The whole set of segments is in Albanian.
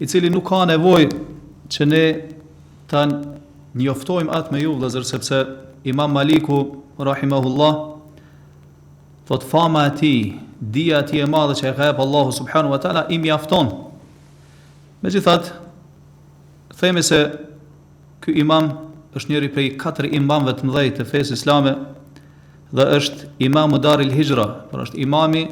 i cili nuk ka nevojë që ne ta njoftojmë atë me ju vëllazër sepse Imam Maliku rahimahullah do thot fama e tij, dija e tij e madhe që e ka jap Allahu subhanahu wa taala i mjafton. Megjithatë, themi se Ky imam është njëri prej katër imamëve të mëdhenj të fesë islame dhe është imamu daril hijra, pra është imami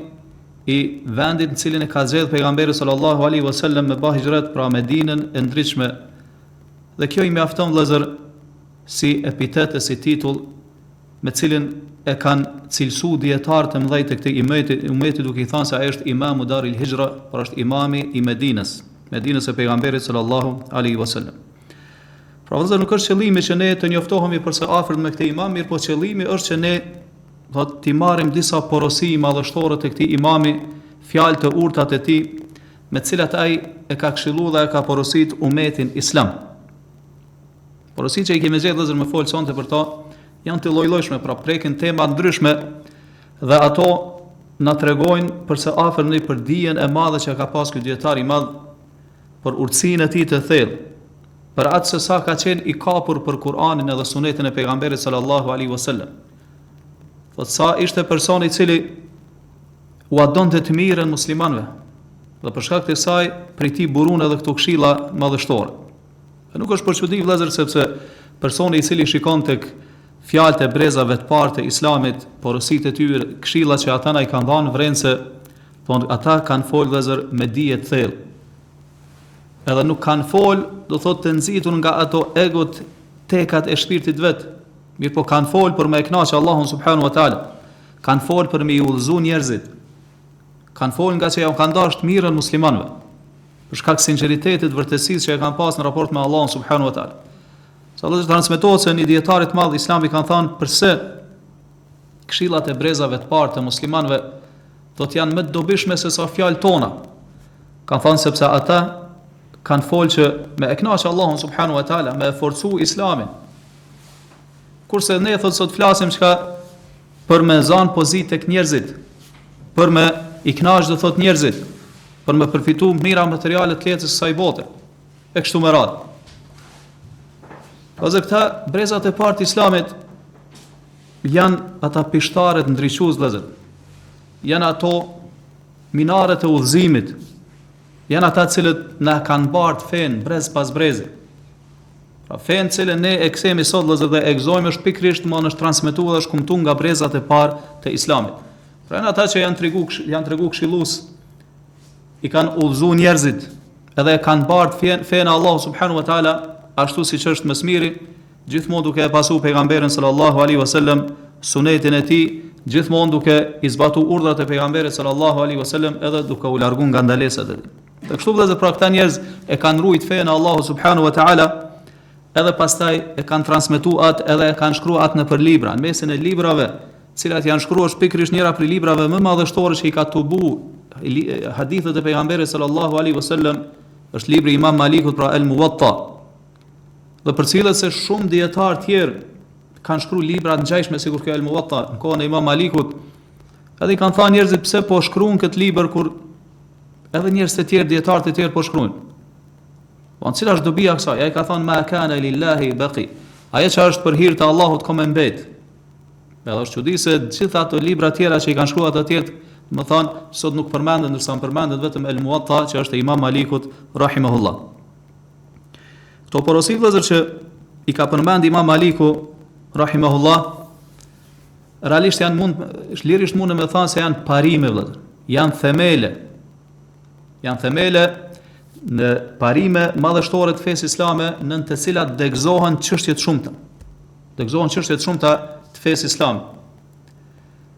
i vendit në cilin e ka zgjedh pejgamberi sallallahu alaihi wasallam me ba hijret pra Medinën e ndritshme. Dhe kjo i mjafton vëllazër si epitet e si titull me të cilin e kanë cilësu dijetarët e mëdhej të këtij imeti, umeti duke i thënë se ai është imamu daril hijra, pra është imami i Medinës, Medinës së Pejgamberit sallallahu alaihi wasallam. Pra vëllazër nuk është qëllimi që ne të njoftohemi për së afërt me këtë imam, mirë po qëllimi është që ne do t'i marrim disa porosi madhështore të këtij imami, fjalë të urta të tij, me të cilat ai e ka këshillu dhe e ka porosit umetin islam. Porosit që i kemi zgjedh vëllezër me folë sonte për ta, janë të llojllojshme, pra prekin tema të ndryshme dhe ato na tregojnë për së afërmi për dijen e madhe që ka pas ky dijetar i madh për urtësinë e tij të thellë, për atë se sa ka qenë i kapur për Kur'anin edhe sunetin e pejgamberit sallallahu alaihi wasallam. Po se ishte personi i cili ua donte të mirën muslimanëve. Dhe për shkak të kësaj, prej tij burun edhe këto këshilla madhështore. Dhe nuk është për çudi vëllezër sepse personi i cili shikon tek fjalët e brezave të parë të Islamit, porositë e tyre, këshillat që ata na i kanë dhënë vren se do thot ata kanë fol vëllezër me dije të thellë. Edhe nuk kanë fol, do thotë të nxitur nga ato egot, tekat e shpirtit vet. Mirë po kanë fol për me e kënaqë Allahun subhanu wa ta'ala. Kanë fol për me i udhëzu njerëzit. Kanë fol nga që ja u kanë dashtë mirën muslimanve. Për shkak sinqeritetit, vërtetësisë që e kanë pas në raport me Allahun subhanahu wa taala. Sa do thot transmetohet se një dijetarit të madh islam i kanë thënë përse këshillat e brezave të parë të muslimanëve do thot janë më të dobishme se sa fjalët tona. Ka thënë sepse ata kanë folë që me e kënaqë Allahun subhanahu wa taala, me e forcu islamin. Kurse ne thotë sot flasim çka për me zan pozitë tek njerëzit, për me i kënaqë do thot njerëzit, për me përfitu të mira materiale të jetës së kësaj bote. E kështu me radhë. Se këta brezat e parë të Islamit janë ata pishtarët ndriçues vëllezër. Janë ato minaret e udhëzimit, Janë ata të cilët na kanë bartë fenë brez pas brezi. Pra fenë të cilën ne e kemi sot vëllezër dhe e gëzojmë është pikërisht na është transmetuar dhe është kumtuar nga brezat e parë të Islamit. Pra janë ata që janë tregu janë tregu këshillues, i kanë udhëzuar njerëzit edhe e kanë bartë fenë fenë Allahu subhanahu wa taala ashtu siç është më s'miri gjithmonë duke e pasu pejgamberin sallallahu alaihi wasallam sunetin e tij gjithmonë duke i zbatu urdhrat e pejgamberit sallallahu alaihi wasallam edhe duke u largu nga ndalesat e tij dhe kështu vëllezër pra këta njerëz e kanë ruajt fenë Allahu subhanahu wa taala edhe pastaj e kanë transmetuar atë edhe e kanë shkruar atë nëpër libra në mesin e librave cilat janë shkruar pikërisht njëri prej librave më madhështore që i ka tubu hadithet e pejgamberit sallallahu alaihi wasallam është libri i Imam Malikut pra El Muwatta dhe përcillet se shumë dijetarë tjerë kanë shkruar libra të ngjashme sikur kjo El Muwatta në kohën e Imam Malikut. Edhe i kanë thënë njerëzit pse po shkruan këtë libër kur edhe njerëz të tjerë dijetarë të tjerë po shkruajnë. Po cila është dobia e kësaj? Ai ka thënë ma kana lillahi baqi. Ajo që është për hir të Allahut ka me mbet. Edhe është çudi se gjitha ato libra tjera që i kanë shkruar të tjerët, domethënë, sot nuk përmenden, ndërsa përmendet vetëm El Muatta, që është e imam Malikut, Rahimahullah. Këto porosi vëllezër që i ka përmend imam Maliku, rahimahullah, realisht janë mund, lirisht mund të themi se janë parime vëllezër, janë themele, janë themele në parime madhështore të fesë islame nën të cilat degëzohen çështje të shumta. Degëzohen çështje të shumta të fesë islame.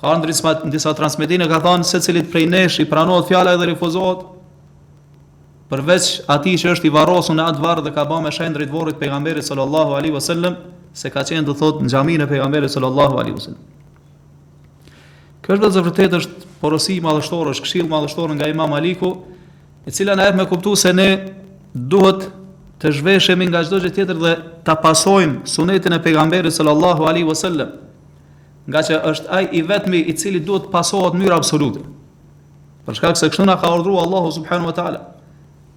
Ka ndërsa në disa transmetime ka thënë secilit prej nesh i pranohet fjala dhe refuzohet. Përveç atij që është i varrosur në atë varr dhe ka bënë me shenjë drejt varrit të pejgamberit sallallahu alaihi wasallam se ka qenë do të thotë në xhaminë e pejgamberit sallallahu alaihi wasallam. Kjo është vëllezër vërtet është porosi madhështore, është këshillë madhështore nga Imam Maliku, e cila na jep me kuptu se ne duhet të zhveshemi nga çdo gjë tjetër dhe ta pasojmë sunetin e pejgamberit sallallahu alaihi wasallam. ngaqë është ai i vetmi i cili duhet të pasohet në mënyrë absolute. Për shkak se kështu na ka urdhëruar Allahu subhanahu wa taala.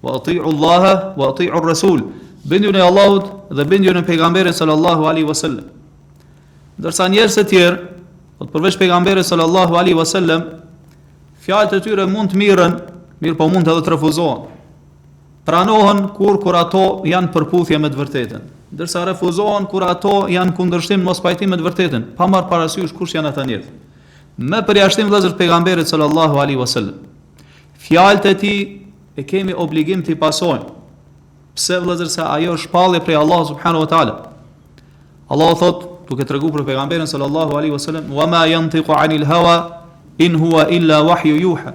Wa ati'u Allaha wa ati'u ar-rasul. Bindjuni Allahut dhe bindjuni pejgamberit sallallahu alaihi wasallam. Ndërsa njerëz të tjerë, po përveç pejgamberit sallallahu alaihi wasallam, fjalët e tyre mund të merren, mirëpo mund edhe të refuzohen. Pranohen kur kur ato janë përputhje me të vërtetën, ndërsa refuzohen kur ato janë kundërshtim mospajtim me të vërtetën, pa marrë parasysh kush janë ata njerëz. Me përjashtim vëllezër të pejgamberit sallallahu alaihi wasallam. Fjalët e tij e kemi obligim t'i pasojmë. Pse vëllezër se ajo është shpallje prej Allah subhanahu wa taala. Allah thotë, duke treguar për pejgamberin sallallahu alaihi wasallam, "Wa ma yantiqu anil hawa in huwa illa wahyu yuha."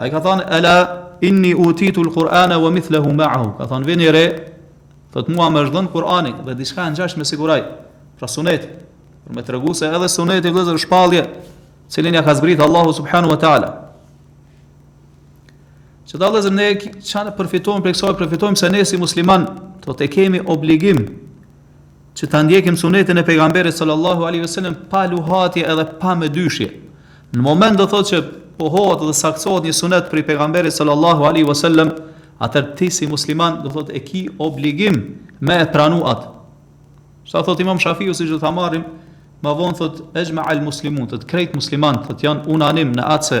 Ai ka thënë ela inni utitu al-Qur'ana wa mithluhu ma'ahu. Ka thënë vini re, thot mua më është dhënë Kur'ani dhe diçka e ngjashme sikur ai. Pra suneti. Për me tregu se edhe suneti vëllezër shpallje, cilin ja ka zbrit Allahu subhanahu wa ta'ala. Që këta vëllezër ne çfarë përfitojmë prej kësaj, përfitojmë se ne si musliman, do thotë e kemi obligim që ta ndjekim sunetin e pejgamberit sallallahu alaihi wasallam pa luhatje edhe pa mëdyshje. Në moment do thotë që pohohet dhe saktësohet një sunet prej pejgamberit sallallahu alaihi wasallam, atëherë ti si musliman do thotë e ki obligim me e pranu atë. Siç thotë Imam Shafiu siç do ta marrim, ma von thotë ejma al muslimun, thotë krejt musliman, thotë janë unanim në atë se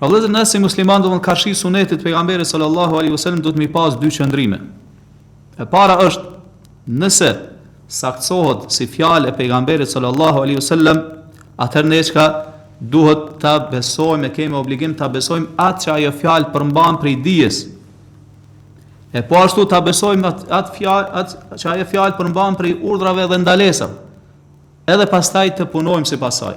Pra vëllezër ne si musliman domethënë karshi sunetit të pejgamberit sallallahu alaihi wasallam duhet me i pas dy qëndrime. E para është nëse saktësohet si fjalë e pejgamberit sallallahu alaihi wasallam, atëherë ne çka duhet ta besojmë, e kemi obligim ta besojmë atë që ajo fjalë përmban prej dijes. E po ashtu ta besojmë atë atë fjalë, atë që ajo fjalë përmban prej urdhrave dhe ndalesave. Edhe pastaj të punojmë sipas saj.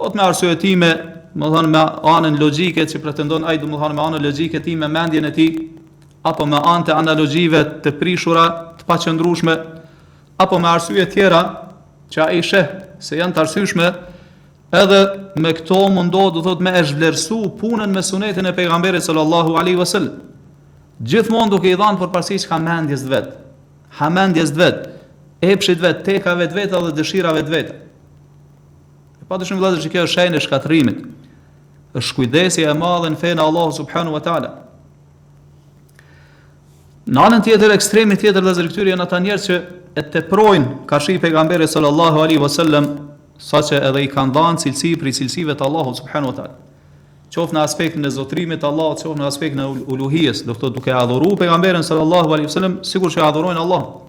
Thot me arsyetime, më thënë me anën logjike që pretendon ai, do më thënë me anën logjike ti me mendjen e tij apo me anë të analogjive të prishura, të paqëndrueshme, apo me arsye tjera që ai sheh se janë të arsyeshme, edhe me këto mundohet do thot me e zhvlerësu punën me sunetin e pejgamberit sallallahu alaihi wasallam. Gjithmonë duke i dhënë përparësi çka mendjes vet, hamendjes vet, epshit vet, tekave të veta dhe dëshirave të veta. E pa dyshim vëllazër që kjo është shenjë e shkatërrimit. Është shkujdesje e madhe në fenë Allahu subhanahu wa taala. Në anën tjetër ekstremi tjetër vëllazër i këtyre janë ata njerëz që e teprojnë karshi pejgamberit sallallahu alaihi wasallam saqë edhe i kanë dhënë cilësi prej cilësive të Allahut subhanahu wa taala. Qoftë në aspektin e zotërimit të Allahut, qoftë në aspektin e uluhijes, do të thotë duke e adhuruar pejgamberin sallallahu alaihi wasallam sikur që adhurojnë Allahun.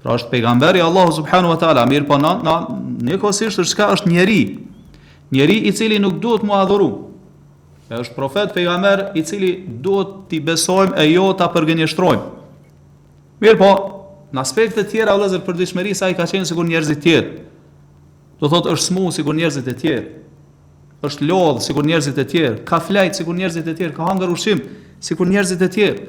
Pra është pejgamber i Allahut subhanahu wa taala, mirëpo në në njëkohësisht është çka është njeri. Njeri i cili nuk duhet mu adhuru. E është profet pejgamber i cili duhet t'i besojmë e jo ta përgënjeshtrojmë. Mirëpo, në aspekte të tjera vëllazër pa dyshim se ai ka qenë sikur njerëzit tjerë. Do thotë është smu sikur njerëzit e tjerë. Është lodh sikur njerëzit e tjerë, ka fjet sikur njerëzit e tjerë, ka hangër ushqim sikur njerëzit e tjerë.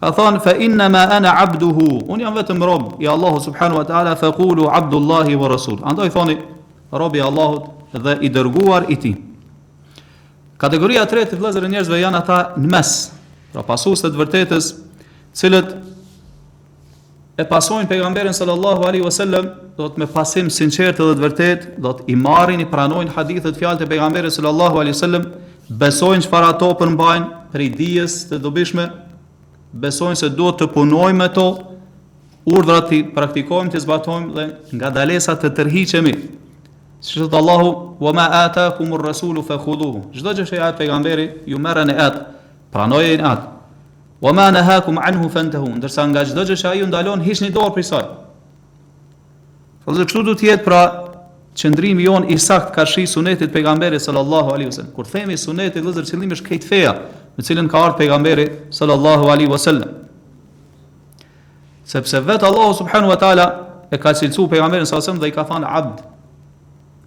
Ka thënë fa inna ma ana abduhu, unë jam vetëm rob i Allahut subhanahu wa taala, fa qulu abdullahi wa rasul. Andaj thoni rob i Allahut dhe i dërguar i tij. Kategoria e tretë vëllezër e njerëzve janë ata në mes, pra pasuesit e vërtetës, të cilët e pasojnë pejgamberin sallallahu alaihi wasallam do të me pasim sinqertë dhe të vërtetë do t'i marrin i pranojnë hadithet fjalët e pejgamberit sallallahu alaihi wasallam besojnë çfarë ato përmbajnë prej dijes të dobishme besojnë se duhet të punojmë me to urdhrat t'i praktikojmë t'i zbatojmë dhe nga ndalesat të tërhiqemi si thotë Allahu wa ma ataakum ar-rasulu fakhudhuhu çdo gjë që ja jep pejgamberi ju merreni atë pranojeni atë Wa ma nahakum anhu fantahu, ndërsa nga çdo gjë që ai ju ndalon, hiqni dorë prej saj. Vëllezër kështu do të jetë pra qëndrimi jonë i saktë karshi sunetit të pejgamberit sallallahu alaihi wasallam. Kur themi suneti vëllezër qëllimi është krejt feja, me të cilën ka ardhur pejgamberi sallallahu alaihi wasallam. Sepse vetë Allahu subhanahu wa taala e ka cilësuar pejgamberin sallallahu alaihi wasallam dhe i ka thënë abd.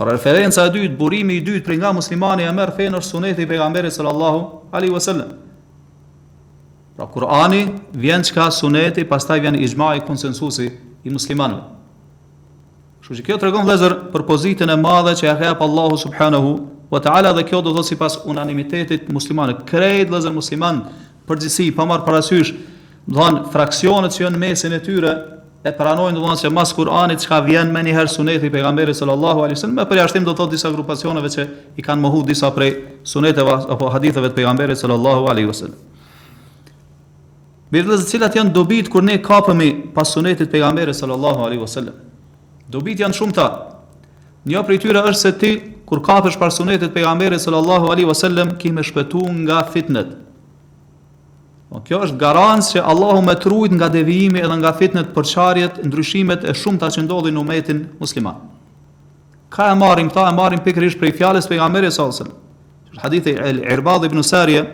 Referenca e dytë, burimi i dytë prej nga muslimani e merr fenë është suneti i pejgamberit sallallahu alaihi wasallam. Pra Kur'ani vjen çka, suneti, pastaj vjen ixhmai konsensusi i muslimanëve. Kështu që kjo tregon vëllezër për pozitën e madhe që ja jep Allahu subhanahu wa taala dhe kjo do të thotë sipas unanimitetit muslimanëve. Krejt vëllezër muslimanët përgjithësi pa marr parasysh domethënë fraksionet që janë në mesin e tyre e pranojnë domethënë që mas Kur'anit çka vjen menjëherë suneti i pejgamberit sallallahu alaihi wasallam me përjashtim do të thotë disa grupacioneve që i kanë mohu disa prej suneteve apo haditheve të pejgamberit sallallahu alaihi wasallam Mirë dhe cilat janë dobitë kur ne kapemi pas sunetit pejgamberit sallallahu alaihi wasallam Dobitë janë të shumta. Një prej tyre është se ti kur kapesh pas sunetit të pejgamberit sallallahu alaihi wasallam ke me shpëtu nga fitnet. Po kjo është garancë që Allahu me t'rujt nga devijimi edhe nga fitnet, përçarjet, ndryshimet e shumta që ndodhin në umetin musliman. Ka e marrim këtë, e marrim pikërisht prej fjalës pejgamberit sallallahu alaihi wasallam. Hadithi al-Irbad ibn Sariya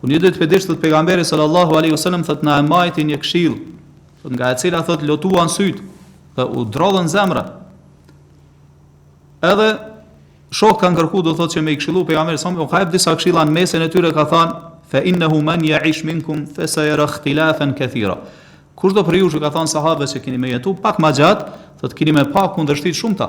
Ku një ditë pëdisht të pejgamberi sallallahu alaihi wasallam thotë na e majti një këshillë nga e cila thotë lotuan sytë dhe u drodhën zemrat. Edhe shokët kanë kërku do thotë që me i këshillu pejgamberi sa u jep disa këshilla në mesin e tyre ka thënë fa innahu man ya'ish minkum fa sayara ikhtilafan kathira. Kushdo prej jush u ka thënë sahabëve që keni me jetu pak më gjatë, thotë keni me pa kundërshti të shumëta.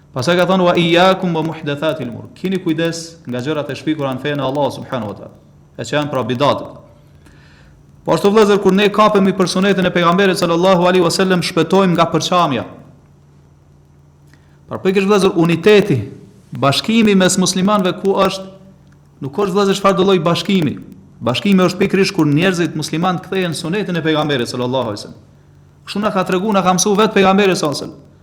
Pastaj ka thënë wa iyyakum wa muhdathati al-umur. Kini kujdes nga gjërat e shpikura në fenë e Allahut subhanahu wa taala. E që janë pra bidatet. Po ashtu vëllezër kur ne kapemi për sunetin e pejgamberit sallallahu alaihi wasallam shpëtojmë nga përçarja. Pra pikërisht vëllezër uniteti, bashkimi mes muslimanëve ku është nuk është vëllezër çfarëdo lloj bashkimi. Bashkimi është pikërisht kur njerëzit muslimanë kthehen në sunetin e pejgamberit sallallahu alaihi wasallam. Kështu na ka treguar, na ka mësuar vetë pejgamberi sallallahu alaihi wasallam.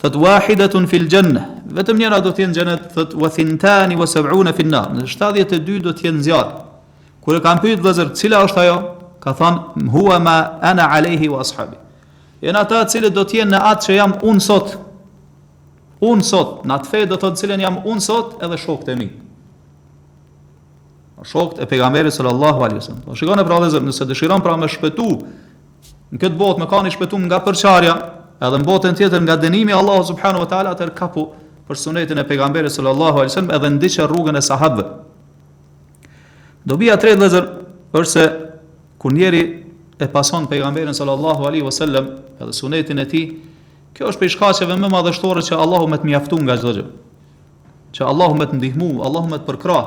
Thot wahidatun fil janna, vetëm njëra do të jetë në xhenet, thot wa thintani wa sab'una fi nar. Në 72 do të jenë në zjarr. Kur e kanë pyet vëllazër, cila është ajo? Ka thënë huwa ma ana alayhi wa ashabi. Janë ata të cilët do të jenë në atë që jam unë sot. Unë sot, në atë fe do të thotë cilën jam unë sot edhe shokët e mi. Shokët e pejgamberit sallallahu alaihi wasallam. Po shikoni pra vëllazër, nëse dëshiron pra me shpëtu Në këtë botë me kanë shpëtuar nga përçarja, edhe në botën tjetër nga dënimi i Allahut subhanahu wa taala, atë kapu për sunetin e pejgamberit sallallahu alaihi wasallam edhe ndiqe rrugën e sahabëve. Dobia e tretë vëllazër është se kur njeri e pason pejgamberin sallallahu alaihi wasallam edhe sunetin e tij, kjo është prej shkaqeve më madhështore që Allahu me të mjaftu nga çdo gjë. Që Allahu me të ndihmu, Allahu me të përkrah.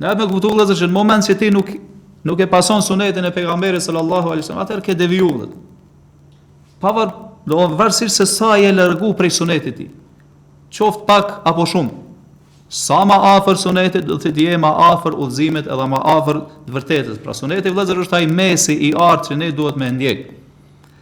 Në atë me kuptu vëllazër që në moment që ti nuk nuk e pason sunetin e pejgamberit sallallahu alaihi wasallam, atëherë ke deviju. Pa var, do thot varësisht se sa je largu prej sunetit të tij. Qoftë pak apo shumë. Sa ma afër sunetit do të jesh ma afër udhëzimit edhe ma afër të vërtetës. Pra suneti vëllazër është ai mesi i artë që ne duhet me ndjek.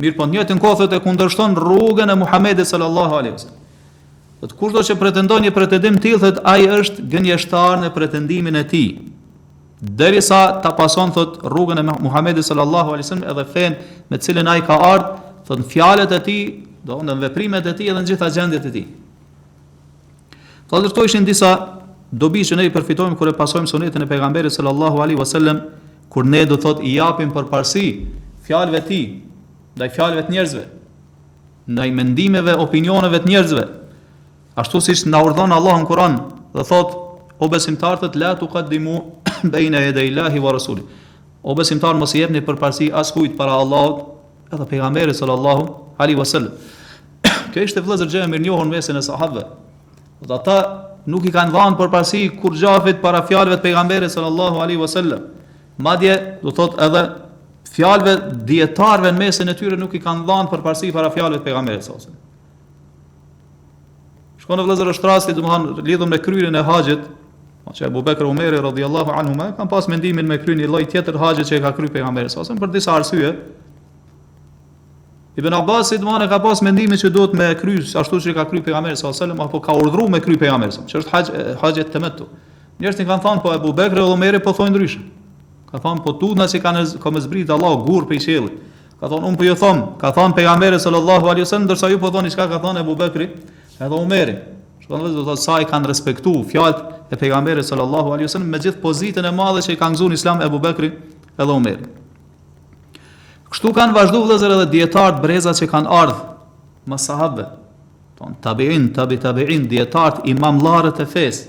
Mirëpo në të njëjtën kohë thotë e kundërshton rrugën e Muhamedit sallallahu alaihi wasallam. Thotë kushdo që pretendon një pretendim të tillë thotë ai është gënjeshtar në pretendimin e tij. Derisa ta pason thotë rrugën e Muhamedit sallallahu alaihi wasallam edhe fen me të cilën ai ka ardhur, thotë në fjalët e tij, thotë në veprimet e tij edhe në gjitha gjendjet e tij. Tha dhe këto ishin disa dobi që ne i përfitojmë kur e pasojmë sunetin e pejgamberit sallallahu alaihi wasallam kur ne do thot i japim përparësi fjalëve të tij ndaj fjalëve të njerëzve ndaj mendimeve opinioneve të njerëzve ashtu siç na urdhon Allahu në Kur'an dhe thot o besimtarët la tuqaddimu baina yaday Allahi wa rasuli o besimtar mos i jepni përparësi askujt para Allahut Edhe pejgamberit sallallahu alaihi wasallam. Kjo ishte vëllazër gjë e mirënjohur në mesin e sahabëve. Dhe ata nuk i kanë dhënë përparësi kurgjafit para fjalëve të pejgamberit sallallahu alaihi wasallam. Madje do thot edhe fjalëve dijetarëve në mesin e tyre nuk i kanë dhënë përparësi para fjalëve të pejgamberit sallallahu alaihi wasallam. Shikoni vëllezër është rasti, domethënë lidhur me kryerjen e haxhit, po që Abu Bekr Umeri radhiyallahu anhuma kanë pas mendimin me kry një lloj tjetër haxhi që e ka kryer pejgamberi sa për disa arsye. Ibn Abbasi domethënë ka pas mendimin se duhet me kry ashtu siç e ka kryer pejgamberi sa selam apo ka urdhëruar me kry pejgamberi sa, që është haxh haxhi temettu. Njerëzit i kanë thënë po Abu Bekr dhe Umeri po thonë ndryshe. Ka thënë po tutna që kanë ka me zbrit Allahu gur pe qiellit. Ka thonë unë po ju them, ka thënë pejgamberi sallallahu alaihi wasallam, ndërsa ju po thoni çka ka thënë Abu Bekri, edhe Omeri. Shiko vëllezër do të thotë sa i kanë respektuar fjalët e pejgamberit sallallahu alaihi wasallam me gjithë pozitën e madhe që i kanë zënë n'Islam Abu Bekri edhe Omeri. Kështu kanë vazhduar vëllezër edhe dietarët brezat që kanë ardhur mas sahabëve. Domethënë tabiin, tabi tabiin, dietarët imamllarët e fesë.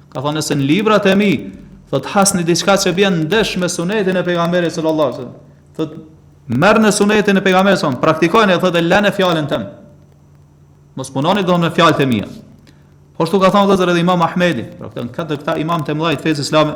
Ka thënë nëse në librat e mi, thot hasni diçka që bjen ndesh me sunetin e pejgamberit sallallahu alaihi wasallam. Thot merrne sunetin e pejgamberit sallallahu alaihi praktikojeni thot e lene fjalën tem. Mos punoni domethonë me fjalët e mia. Po ashtu ka thënë vëllezër edhe Imam Ahmedi, pra këta këta imam të mëdhenj t'fesë islame,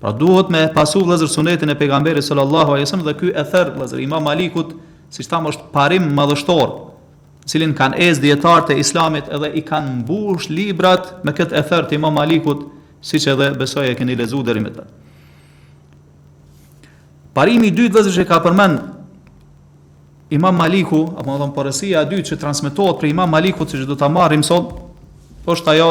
Pra duhet me pasu vëllazër sunetin e pejgamberit sallallahu alaihi wasallam dhe ky ether vëllazër i Imam Malikut, siç thamë është parim madhështor, n'cilin kanë ecë dietarët e Islamit edhe i kanë mbush librat me këtë ether të Imam Malikut, siç edhe besoj e keni lexuar deri më tani. Parimi i dytë vëllazër që ka përmend Imam Maliku, apo me thonë porësia e dytë që transmetohet prej Imam Malikut, siç do ta marrim sot, është ajo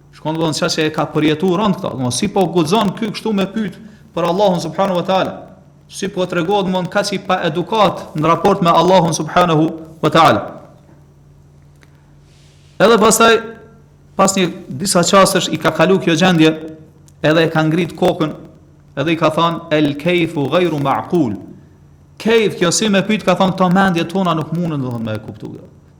Shiko vëllezër çka e ka përjetu rënd këta, dhe si po guxon ky kështu me pyt për Allahun subhanu ve ta'ala, si po tregohet me ni kaq i paedukat në raport me Allahun subhanu ve ta'ala. Edhe pastaj, pas një disa çastesh i ka kalu kjo gjendje, edhe e ka ngrit kokën, edhe i ka than, el kejfu gajru ma'kul, kejf kjo si me pyt ka than, ta mendje tona nuk mundën domethonë me kuptu.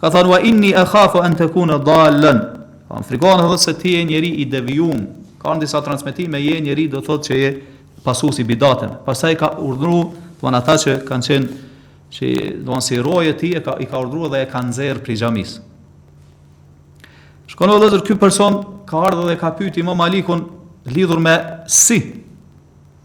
Ka thënë wa inni akhafu an takuna dallan. Po më frikon do thotë se ti je njeri i devijuar. Ka në disa transmetime je njeri do thotë që je pasues i bidateve. Pastaj ka urdhëruar, domthonë ata që kanë qenë domthonë si roje e tij ka i ka urdhëruar dhe e ka nxjerr prej xhamisë. Shiko vëllezër ky person ka ardhur dhe ka pyet Imam Malikun lidhur me si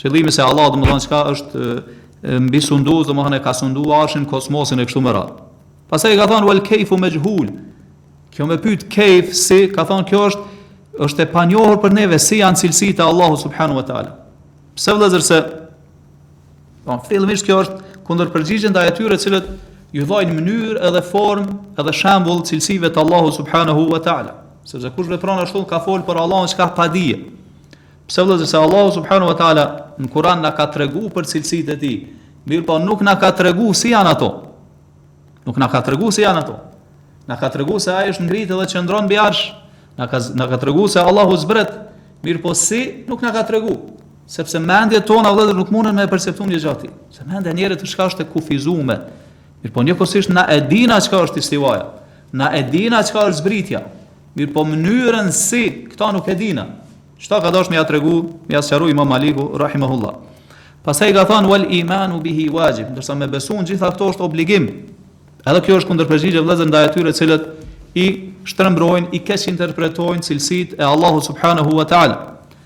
Qëllimi se Allahu domethënë çka e ka mbisundu domethënë e ka sunduar arshin kosmosin e kështu me radhë. Pastaj ka thënë wal kayfu majhul. Kjo me pyet kayf si ka thënë kjo është është e panjohur për neve si janë cilësitë e Allahut subhanahu wa taala. Pse vëllazër se po fillimisht kjo është kundërpërgjigje ndaj atyre të cilët ju dhajnë mënyrë edhe formë edhe shembull cilësive të Allahut subhanahu wa taala. Sepse kush vepron ashtu ka fol për Allahun çka pa dije. Pse vëllezër se Allahu subhanahu wa taala në Kur'an na ka treguar për cilësitë e tij, mirëpo nuk na ka treguar si janë ato. Nuk na ka treguar si janë ato. Na ka treguar se ai është ngritë dhe qëndron mbi arsh. Na ka na ka treguar se Allahu zbret, mirëpo si nuk na ka treguar. Sepse mendjet tona vëllezër nuk mundën me perceptuar një gjë t'tillë. Se mendja e njeriut çka është e kufizuar. Mirëpo njëkohësisht na e dina çka është istivaja. Na e dina çka është zbritja. Mirëpo mënyrën si, këta nuk e dina. Qëta ka dash me ja tregu, me ja sqaru imam Maliku, Rahimahullah. Pastaj ka thonë, wal imanu bihi wajib, ndërsa me besu në gjithë këto është obligim. Edhe kjo është kundërpërgjigje vllezër ndaj atyre cilët i shtrembrojnë, i keqinterpretojnë cilësitë e Allahu subhanahu wa ta'ala.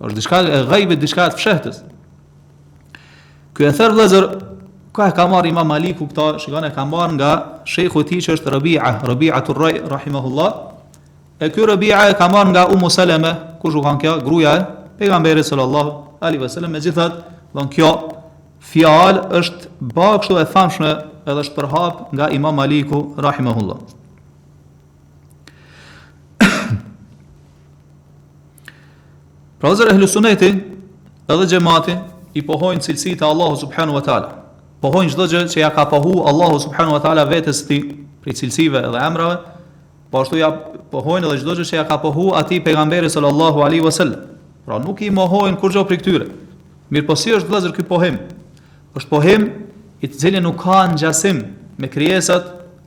Është diçka e ghaibit, diçka e fshehtës. Ky ether vllezër, ka e ka marrë imam Maliku këta, shikon e ka marrë nga shejhu i tij që është Rabia, Rabiatu Rraj, Rahimahullah, e kjo Rabia e ka marrë nga Umu Saleme, kush u kanë kjo, gruja e, pejgamberit sallallahu alaihi wasallam megjithatë domethënë kjo fjalë është ba kështu e famshme edhe është përhap nga Imam Maliku rahimahullah Pra vllezër ehlu suneti edhe gjemati i pohojnë cilësitë e Allahu subhanu wa ta'ala. Pohojnë çdo gjë që ja ka pohu Allahu subhanu wa ta'ala vetes tij prej cilësive edhe emrave, po ashtu ja pohojnë edhe çdo gjë që ja ka pohu atij pejgamberi sallallahu alaihi wa sallam. Pra nuk i mohojnë kurrgjo prej këtyre. Mirëpo si është vllezër ky pohim? është pohim i cili nuk ka ngjasim me krijesat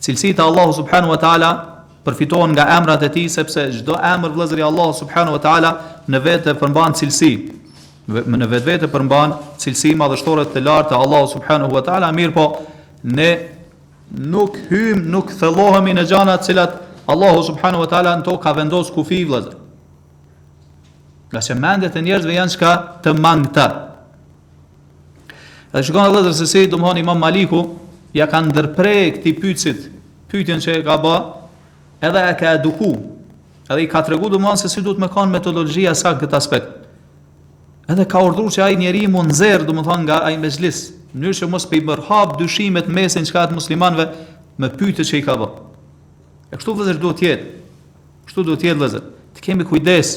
Cilësitë e Allahut subhanahu wa taala përfitohen nga emrat e tij sepse çdo emër vëllezër i Allahu subhanahu wa taala në vetë përmban cilësi në vetvete përmban cilësi madhështore të lartë të Allahu subhanahu wa taala mirëpo ne nuk hyjmë nuk thellohemi në gjëra të cilat Allahu subhanahu wa taala në to ka vendosur kufi vëllezër ngaqë mendjet e njerëzve janë çka të mangëta Dhe shikoni vllezër se si domthon Imam Maliku ja ka ndërpre këtij pyetësit pyetjen që e ka bë, edhe e ka eduku. Edhe i ka tregu domthon se si duhet me kanë metodologjia e saktë në këtë aspekt. Edhe ka urdhëruar që ai njeri me u nxjerr domthon nga ai mexhlis, në mënyrë që mos të përhap dyshime në mesin çka të muslimanëve me pyetjet që i ka bë. E kështu vllezër duhet të jetë. Kështu duhet të jetë vllezër. Të kemi kujdes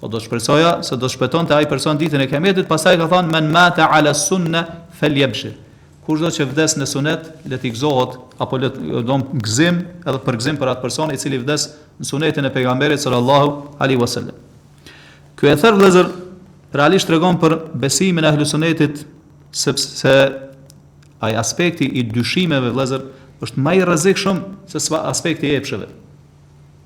Po do shpresoja se do shpëtonte ai person ditën e Kiametit, pastaj ka thënë men mata ala sunna falyabshir. Kushdo që vdes në sunet, le të gëzohet apo le të don gëzim, edhe përgëzim për atë person i cili vdes në sunetin e pejgamberit sallallahu alaihi wasallam. Ky ether vëllazër realisht tregon për besimin e ahlusunetit sepse ai aspekti i dyshimeve vëllazër është më i rrezikshëm se aspekti i epsheve.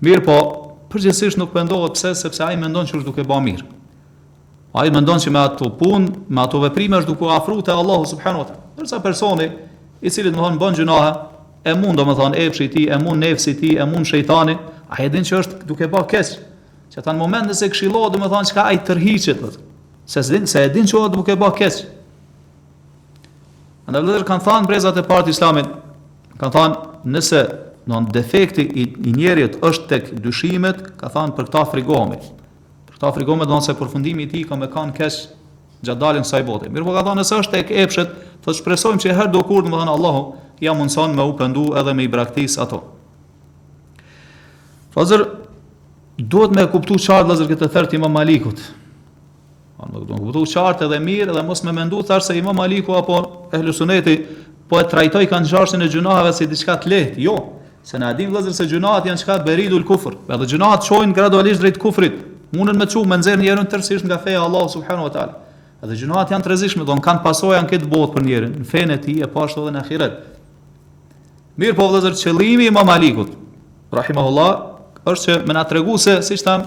Mirëpo, përgjithësisht nuk pendohet pse sepse ai mendon që është duke ba mirë. Ai mendon që me ato punë, me ato veprime është duke u afru te Allahu subhanahu wa taala. Ndërsa personi i cili domethënë bën gjynahe, e mund domethënë epshi i tij, e mund nefsi i tij, e mund shejtani, ai e din që është duke ba keq. Qata në momentin që këshillohet domethënë çka ai tërhiqet, se s'din se e din që është duke ba keq. Andaj vëllezër kanë thënë brezat e parë të Islamit, kanë thënë nëse domethënë defekti i, i njerit është tek dyshimet, ka thënë për këta frigohemi. Për këta frigohemi domethënë se përfundimi i tij ka me kanë keq gjatë daljes kësaj bote. Mirëpo ka thënë nëse është tek epshet, thot shpresojmë që herdokur, domethënë Allahu ja mundson me u pendu edhe me i braktis ato. Vllazër, duhet me kuptu qartë vëllezër këtë thënie të imam Malikut. Po duhet me kuptu qartë edhe mirë dhe mos me mendu tash se Imam Maliku apo Ehlu Suneti po e trajtojkan qashtjen e gjynahve si diçka të lehtë. Jo, se na dimë vëllazër se gjynahet janë çka beridul kufër. Edhe gjynahet çojnë gradualisht drejt kufrit. Mundën me çu me nxjerr njerin tërësisht nga feja Allahut subhanahu wa taala. Edhe gjynahet janë të rrezikshme, don kanë pasoja në këtë botë për njerin, në fenë e tij e po ashtu edhe në ahiret. Mirëpo vëllazër, qëllimi i Imam Malikut, rahimahullah, është që me na tregu se siç tham,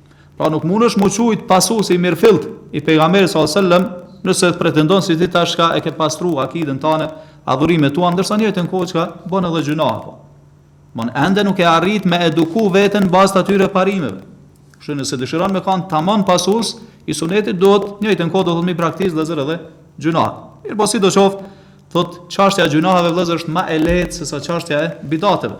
Pra nuk mundesh mu qujt pasus i mirëfillt i pejgamberit sa sëllëm, nëse ti pretendon se ti tashma e ke pastru akidën tane, adhurimet tua, ndërsa njëjtën kohë çka bën edhe gjynahe, po. Domethan ende nuk ke arrit me eduku vetën bazë të atyre parimeve. Kështu nëse dëshiron me kanë tamam pasus i sunetit duhet njëjtën kohë duhet m'i braktis vëllezër edhe gjynahet. Mirëpo sidoqoftë, thot qashtja gjynaheve vllezër është ma e lehtë se sa qashtja e bidateve.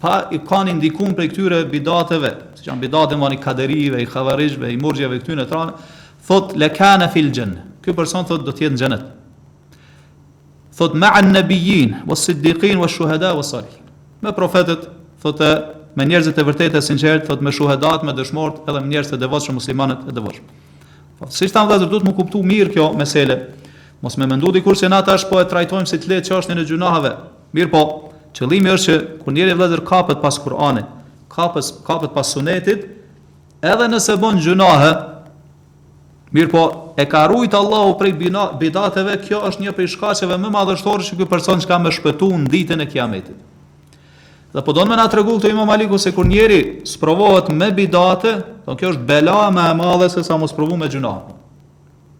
Pa i kanë ndikun prej këtyre bidateve, siç janë bidati domethan i kaderijve, i havarixhve, i murxheve këtyre tjera, thot la kana fil janna. Ky person thot do të jetë në xhenet. Thot ma'a an-nabiyyin was-siddiqin wash-shuhada was-salihin. Me profetët, thot me njerëzit e vërtetë e sinqertë, thot me shuhedat, me dëshmorët, edhe me njerëzit e devotshëm muslimanët e devotshëm. Po, si thamë vëllazër, duhet m'u kuptu mirë kjo mesele. Mos me mendu dikush se na tash po e trajtojmë si të lehtë çështjen e gjynaheve. Mirëpo, qëllimi është që kur njeri vëllezër kapet pas Kur'anit, kapes, kapet pas Sunetit, edhe nëse bën gjynahe, mirëpo e ka rujt Allahu prej bidateve, kjo është një prej shkaqeve më madhështore që ky person që ka me shpëtu në ditën e Kiametit. Dhe po don me na tregu këtu imam Maliku se kur njeri sprovohet me bidate, do kjo është bela ma e madhe se sa mu sprovu me gjynah.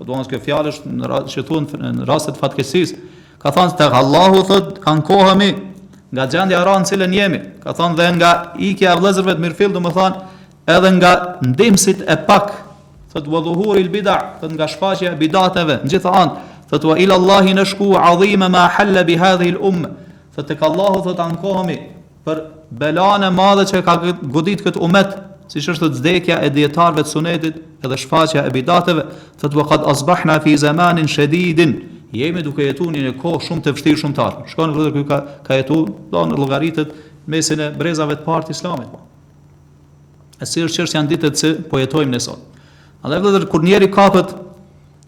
Ka thanë se kjo fjalë është në rast që thuhet në rastet e fatkeqësisë. Ka thënë tek Allahu thot ankohemi nga gjendja e rëndë në cilën jemi. Ka thënë dhe nga ikja e vëllezërve të mirëfillt, domethënë edhe nga ndihmësit e pak. Thot wa dhuhuri al bid'a, thot nga shfaqja e bidateve në gjitha anët. Thot wa ila Allahi nashku azima ma halla bi hadhihi al umma. Thot tek Allahu thot ankohemi për belanë e madhe që ka godit këtë umet, siç është vdekja e dijetarve të sunetit edhe shfaqja e bidateve, thot ve kad asbahna fi zemanin shedidin, jemi duke jetu në një kohë shumë të vështirë shumë t'ranë. Shikoni vllezër kur ka, ka jetu, domethan llogaritet mesin e brezave të parë të islamit. E si është që është janë ditët që po jetojmë ne sot. Andaj vllezër, kur njeri kapet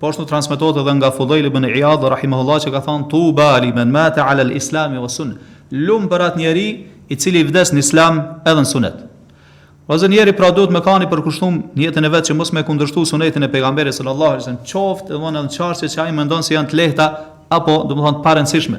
Po ashtu transmetohet edhe nga Fudhejl ibn Iadh rahimahullah që ka thënë Tuba limen mate ala al-islami wa sunne. Lum për atë njeri i cili vdes në islam edhe në sunet. Edhe njeri pra duhet me kanë i përkushtum në jetën e vet që mos me kundërshtu sunetin e pejgamberit sallallahu alaihi wasallam, qoftë edhe në çështje që ai mendon se janë të lehta apo domethënë të parëndësishme.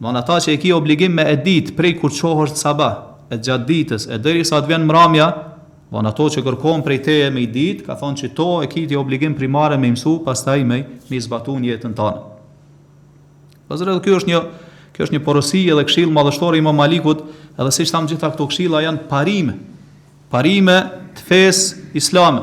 Domthonë ata që e ki obligim me e ditë prej kur çohësht sabah, e gjatë ditës, e deri sa të vjen mramja, domthonë ato që kërkohen prej teje me i ditë, ka thonë që ato e ki ti obligim primare me i mësu, pastaj me me i zbatu në jetën tane. Vëllezër edhe ky është një kjo është një porosi edhe këshillë madhështore e Imam Malikut, edhe siç thamë gjitha këto këshilla janë parime, parime të fesë islame.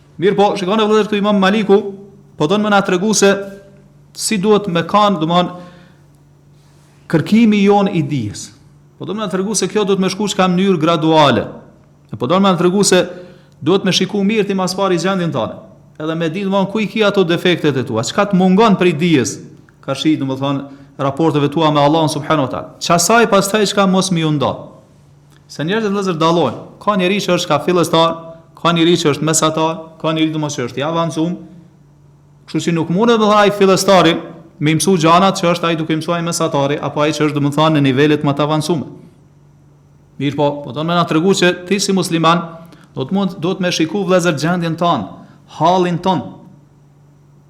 Mirëpo, shikone vëllezër këtu imam Maliku, po don me na tregu se si duhet me kanë, domethënë, kërkimi jonë i dijes. Po don me na tregu se kjo duhet me shku çka, në mënyrë graduale. E po don me na tregu se duhet me shiku mirë ti ma s'pari gjendjen tane. Edhe me ditë, do ku i ki ato defektet e tua, çka të mungon prej dijes, karshi, domethonë, raporteve tua me Allahun subhanahu wa taala. Asaj pastaj çka mos mi unda. Se njerëzit vëllazër dallojnë, ka njeri që është ka fillestar, ka njeri që është mesatar, ka njeri domethënë që është i avancuar. Kështu që nuk mundet ai fillestari me i mësu gjanat që është ai duke i mësuar ai mesatari apo ai që është domethënë në nivelet më të avancuara. Mirëpo, po do me na tregu që ti si musliman duhet me shiku vëllazër gjendjen tonë, hallin tonë.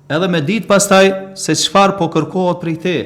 Edhe me ditë pastaj se çfarë po kërkohet prej teje.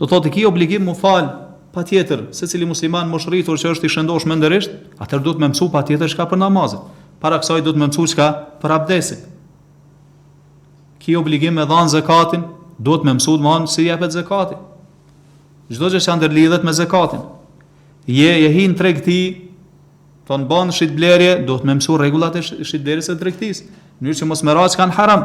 Domethënë i ki obligim mu falë patjetër secili musliman moshërritur që është i shëndoshë mendërisht, atëherë duhet me mësu patjetër çka për namazin. Para kësaj duhet me mësu çka për abdesin. Ki obligim me dhanë zekatin, duhet me mësu domethënë si jepet zekati. Çdo gjë që ndërlidhet me zekatin. Je hi në tregti, ti ban shitblerje, duhet me mësu rregullat e shitblerjes e tregtisë. Në mënyrë që mos me ra çka, në haram.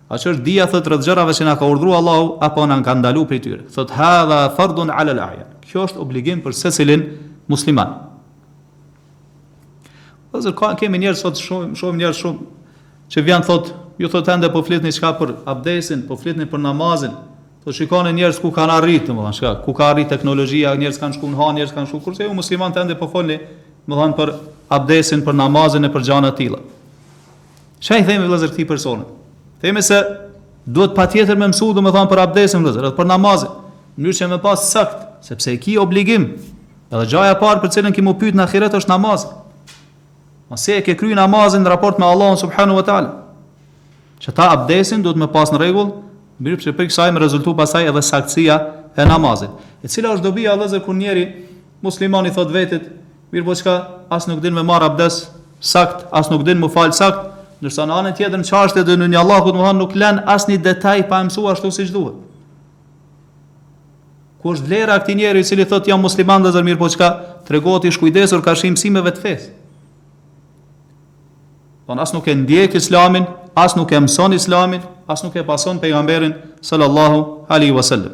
A ç'është dija thotë rreth gjërave që na ka urdhëruar Allahu apo na ka ndaluar prej tyre? Thotë hadha fardun ala al-a'yan. Kjo është obligim për secilin musliman. Vëllezër kemi njerëz sot shumë shumë njerëz shumë që vjen thotë ju thotë ende po fletni çka për abdesin, po fletni për namazin. Po shikoni njerëz ku kanë arrit, domethënë çka, ku ka arrit teknologjia, njerëz kanë shkuar në hanë, njerëz kanë shkuar kurse ju muslimanët ende po folni, domethënë për abdesin, për namazin e për gjëra të tilla. Çka i themi vëllazër këtij personi? Themi se duhet patjetër me mësu, domethënë për abdesin vëllazër, edhe për namazin, në mënyrë që me pas sakt, sepse e ki obligim. Edhe gjaja e parë për cilën ki m'u pyet në ahiret është namazi. A e ke kryer namazin në raport me Allahun subhanahu wa taala. Qeta abdesin duhet me pas në rregull, mënyrë që prej kësaj me rezultu pastaj edhe saktësia e namazit. E cila është dobia vëllazër kur njeri muslimani thot vetit Mirëpo çka, as nuk din me marrë abdes saktë, as nuk din me u falë saktë, ndërsa në anën tjetër në çashtjet e dunjallëkut domethënë nuk len asnjë detaj pa e mësuar ashtu siç duhet. Ku është vlera e këtij njeriu i cili thotë jam musliman dhe zotëri mirëpo çka tregohet i shkujdesur karshi mësimeve të fesë. Don as nuk e ndjek Islamin, as nuk e mëson Islamin, as nuk e pason pejgamberin sallallahu alaihi wasallam.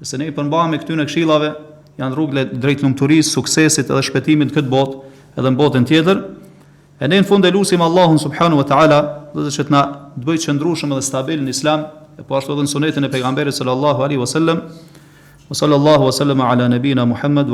Nëse ne i përmbahemi këtyre këshillave, janë rrugët drejt lumturisë, suksesit edhe shpëtimit në këtë botë edhe në botën tjetër. E ne në fund e lusim Allahun subhanahu wa taala që të na bëjë të qëndrueshëm edhe stabil në Islam, e po ashtu edhe në sunetin e pejgamberit sallallahu alaihi wasallam. Sallallahu wasallam ala nabina Muhammad